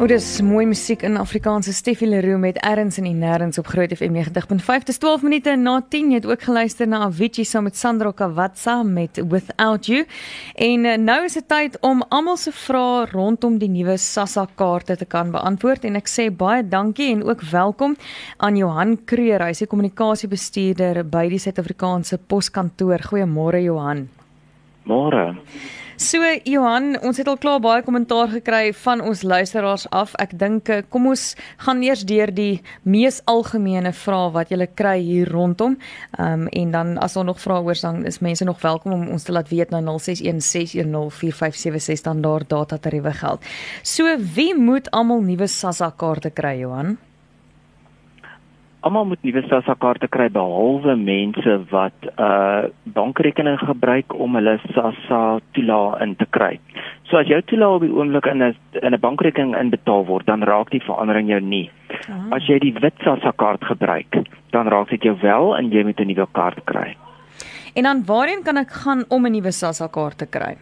O, dis mooi musiek in Afrikaanse Steffie Leroux met Erns in die Nêrens op Groot FM 90.5. Dis 12 minute na 10. Jy het ook geluister na Avicii saam met Sandro Cavazza met Without You. En eh, nou is dit tyd om almal se vrae rondom die nuwe SASSA kaarte te kan beantwoord en ek sê baie dankie en ook welkom aan Johan Kreur, hy is die kommunikasiebestuurder by die Suid-Afrikaanse Poskantoor. Goeiemôre Johan. Môre. So Johan, ons het al klaar baie kommentaar gekry van ons luisteraars af. Ek dink eh, kom ons gaan eers deur die mees algemene vrae wat jy kry hier rondom. Ehm um, en dan as daar nog vrae oor dan is mense nog welkom om ons te laat weet na 0616104576 dan daar data tariewe geld. So wie moet almal nuwe SASSA kaarte kry Johan? Almal moet nuwe SASSA kaarte kry behalwe mense wat 'n uh, bankrekening gebruik om hulle SASSA toelaag in te kry. So as jou toelaag op die oomblik in 'n in 'n bankrekening inbetaal word, dan raak die verandering jou nie. Ah. As jy die wit SASSA kaart gebruik, dan raak dit jou wel en jy moet 'n nuwe kaart kry. En dan waarheen kan ek gaan om 'n nuwe SASSA kaart te kry?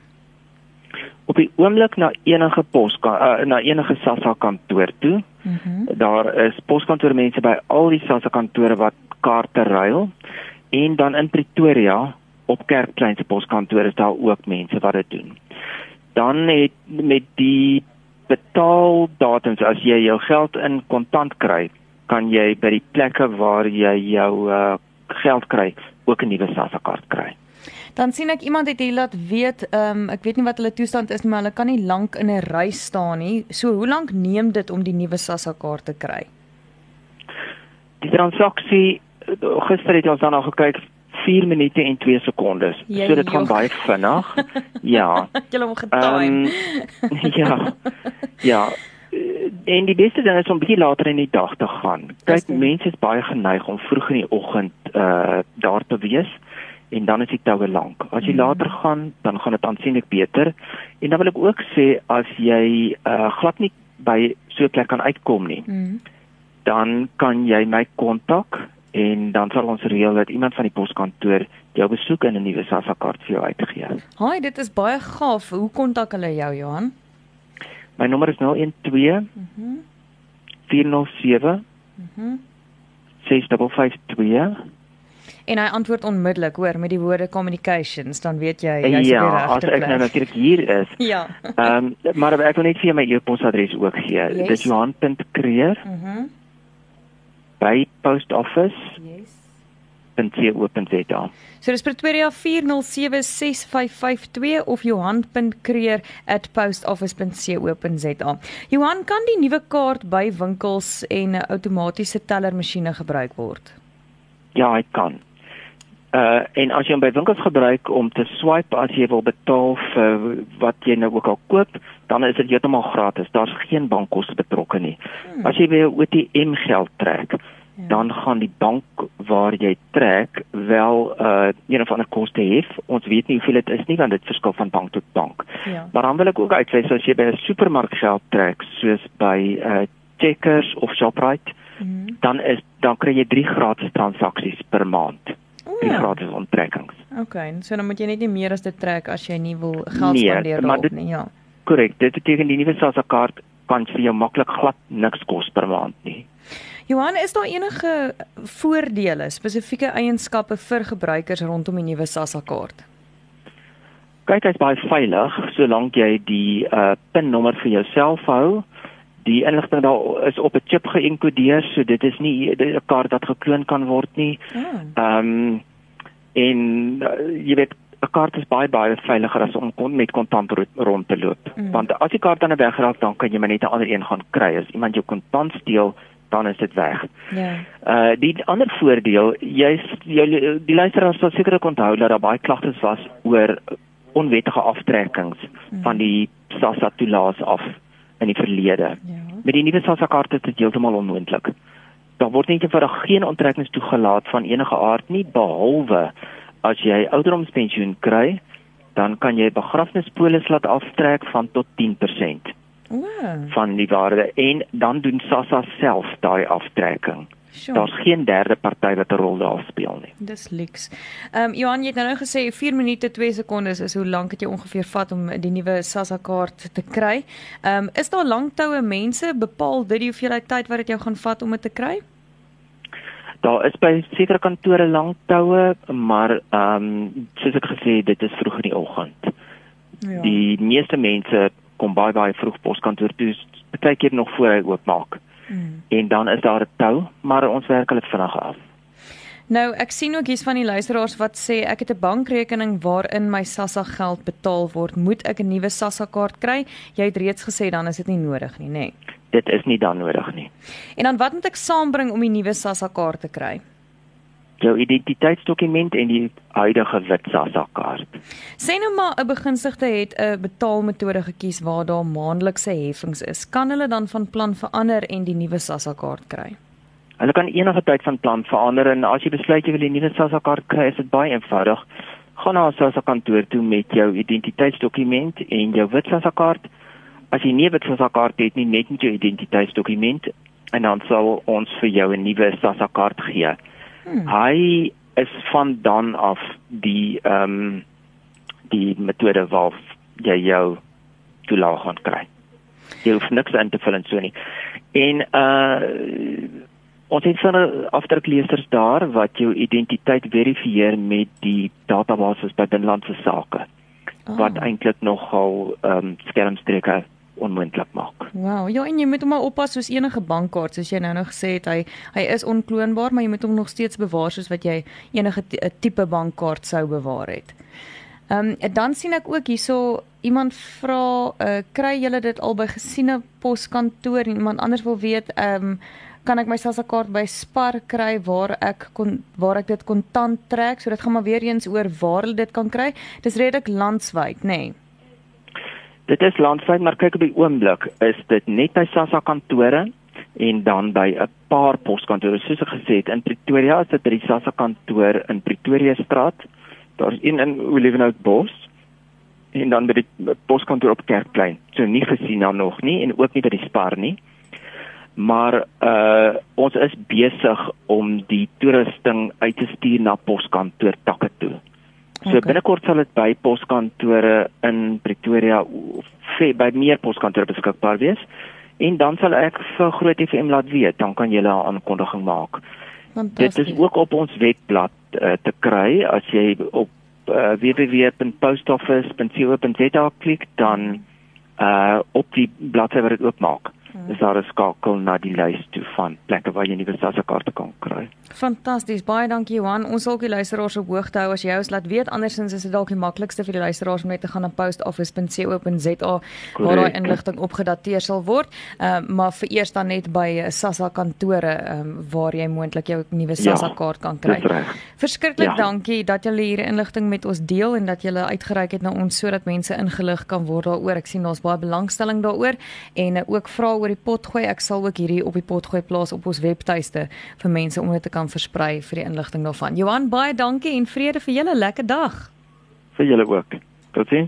op die oomblik na enige pos uh, na enige SASSA kantoor toe. Mhm. Mm daar is poskantoor mense by al die SASSA kantore wat kaarte ruil en dan in Pretoria op Kerkplein se poskantore is daar ook mense wat dit doen. Dan het met die betaaldatums as jy jou geld in kontant kry, kan jy by die plekke waar jy jou uh, geld kry ook 'n nuwe SASSA kaart kry. Dan sien ek iemand het hier laat weet, ehm um, ek weet nie wat hulle toestand is nie, maar hulle kan nie lank in 'n ry staan nie. So hoe lank neem dit om die nuwe SASSA kaart te kry? Die transaksie gister het ons dan al gekyk 4 minute en 2 sekondes. Jy so dit gaan baie vinnig. ja. Jy hom getime. Um, ja. Ja. En die beste ding is om bietjie later in die dag te gaan. Kyk, mense is baie geneig om vroeg in die oggend uh daar te wees en dan is die toue lank. As jy mm. later gaan, dan gaan dit aansienlik beter. En dan wil ek ook sê as jy uh glad nie by so 'n plek kan uitkom nie, mm. dan kan jy my kontak en dan sal ons reël dat iemand van die poskantoor jou besoek en 'n nuwe SASSA kaart vir jou uitgee. Haai, dit is baie gaaf. Hoe kontak hulle jou, Johan? My nommer is 012 mhm. 407 mhm. 6552 en hy antwoord onmiddellik hoor met die woorde communications dan weet jy jy's ja, op die regte plek. Ja, as ek nou natuurlik hier is. ja. Ehm um, maar ek wil net vir my e-posadres ook gee. Yes. Dit is Johan.creer. Mhm. Mm by post office. Yes. .co.za. So dis Pretoria 407652 of Johan.creer@postoffice.co.za. Johan kan die nuwe kaart by winkels en outomatiese tellermasjiene gebruik word. Ja, hy kan. Uh en as jy hom by winkels gebruik om te swipe as jy wil betaal vir wat jy nou ook al koop, dan is dit heeltemal gratis. Daar's geen bankkoste betrokke nie. Hmm. As jy weer ATM geld trek, ja. dan gaan die bank waar jy trek wel uh een of ander koste hê. Ons weet nie hoeveel dit is nie want dit verskil van bank tot bank. Ja. Maar dan wil ek ook uitwys as jy by 'n supermark geld trek, soos by uh Checkers of Shoprite, hmm. dan is dan kry jy 3 gratis transaksies per maand die ja. gratis onttrekkings. OK, so dan moet jy net nie meer as dit trek as jy nie wil geld nee, spandeer daarop nie, ja. Korrek, dit beteken die nuwe SASSA kaart kan vir jou maklik glad niks kos per maand nie. Johan, is daar enige voordele, spesifieke eienskappe vir gebruikers rondom die nuwe SASSA kaart? Kyk, hy's baie veilig solank jy die uh PIN-nommer vir jouself hou. Die inligting daar is op 'n chip geënkodeer, so dit is nie 'n kaart wat gekloon kan word nie. Ah. Ehm um, en uh, jy weet 'n kaart is baie baie veiliger as om kon met kontant rond te loop. Mm. Want as die kaart dan wegraak, dan kan jy maar net 'n ander een gaan kry. As iemand jou kontant steel, dan is dit weg. Ja. Yeah. Uh die ander voordeel, jy's jy die luisteraars sal seker onthou dat daar baie klagtes was oor onwettige aftrekkings mm. van die SASSA toelaas af in die verlede. Ja. Met die nuwe SASSA kaart is dit heeltemal onmoontlik. Daar word net eenvoudig geen onttrekkings toegelaat van enige aard nie behalwe as jy ouderdomspensioen kry, dan kan jy begrafnispolis laat aftrek van tot 10%. Wow. van die waarde en dan doen SASSA self daai aftrekking. Sure. Daar's geen derde party wat 'n rol daar speel nie. Dis luks. Ehm um, Johan, jy het nou gesê 4 minute 2 sekondes is hoe lank dit jou ongeveer vat om die nuwe SASSA kaart te kry. Ehm um, is daar langtoue mense bepaal dit die hoeveelheid tyd wat dit jou gaan vat om dit te kry? Daar is by sekere kantore langtoue, maar ehm um, soos ek gesê, dit is vroeg in die oggend. Ja. Die meeste mense kom baie baie vroeg poskantoor toe, baie keer nog voor hy oopmaak. Mm. En dan is daar 'n tou, maar ons werk hulle vinnig af. Nou, ek sien ook hier's van die luisteraars wat sê ek het 'n bankrekening waarin my SASSA geld betaal word. Moet ek 'n nuwe SASSA kaart kry? Jy het reeds gesê dan is dit nie nodig nie, nê? Nee. Dit is nie dan nodig nie. En dan wat moet ek saambring om die nuwe SASSA kaart te kry? Jou identiteitsdokument en die huidige wit SASSA kaart. Sê nou maar 'n begunstigde het 'n betaalmetode gekies waar daar maandelikse heffings is. Kan hulle dan van plan verander en die nuwe SASSA kaart kry? Hulle kan enige tyd van plan verander en as jy besluit jy wil die nuwe SASSA kaart kry, is dit baie eenvoudig. Gaan na 'n SASSA kantoor toe met jou identiteitsdokument en jou wit SASSA kaart. As jy nie 'n wit SASSA kaart het nie, net met jou identiteitsdokument en dan sal ons vir jou 'n nuwe SASSA kaart gee. Hmm. Hy is van dan af die ehm um, die metode waar jy jou toelaag gaan kry. Jy hoef niks in te vul en so nie. En uh ons het van afdrukleesers daar wat jou identiteit verifieer met die database by binlandse sake. Oh. Wat eintlik nogal ehm um, skermstreke onmoontlik maak. Wow, ja en jy moet hom maar oppas soos enige bankkaart soos jy nou nog gesê het hy hy is onkloonbaar, maar jy moet hom nog steeds bewaar soos wat jy enige tipe bankkaart sou bewaar het. Ehm um, dan sien ek ook hierso iemand vra uh, kry julle dit al by gesiene poskantoor en iemand anders wil weet ehm um, kan ek my SASSA kaart by Spar kry waar ek kon waar ek dit kontant trek so dit gaan maar weer eens oor waar hulle dit kan kry dis redelik landwyd nê nee. Dit is landwyd, maar kyk op die oomblik is dit net by SASSA kantore en dan by 'n paar poskantore soos ek gesê het in Pretoria is dit by die SASSA kantoor in Pretoria straat. Daar's een in Olivenhout Bos en dan by die poskantoor op Kerkplein. So nie gesien dan nog nie en ook nie by die Spar nie. Maar uh ons is besig om die toerusting uit te stuur na poskantoor takke toe. So okay. binnekort sal dit by poskantore in Pretoria by meer poskantore beskikbaar wees. En dan sal ek vir Groot FM laat weet, dan kan jy 'n aankondiging maak. Dit is ook op ons webblad uh, te kry as jy op uh, www.postoffice.co.za klik dan uh op die bladsy wat dit oopmaak. Hmm. Is daar 'n skakel na die lys toe van plekke waar jy nuwe SASSA kaarte kan kry. Fantasties. Baie dankie Johan. Ons sal ook die luisteraars op hoogte hou as jy ons laat weet. Andersins is dit dalk die maklikste vir die luisteraars om net te gaan na postoffice.co.za waar daai inligting opgedateer sal word. Ehm uh, maar vir eers dan net by eh, SASSA kantore ehm um, waar jy moontlik jou nuwe SASSA kaart kan kry. Verskriklik ja. dankie dat julle hier inligting met ons deel en dat julle uitgereik het na ons sodat mense ingelig kan word daaroor. Ek sien daar's baie belangstelling daaroor en uh, ook vra oor die potgooi. Ek sal ook hierdie op die potgooi plaas op ons webtuiste vir mense om dit te kan versprei vir die inligting daarvan. Johan, baie dankie en vrede vir julle lekker dag. Vir julle ook. Totsiens.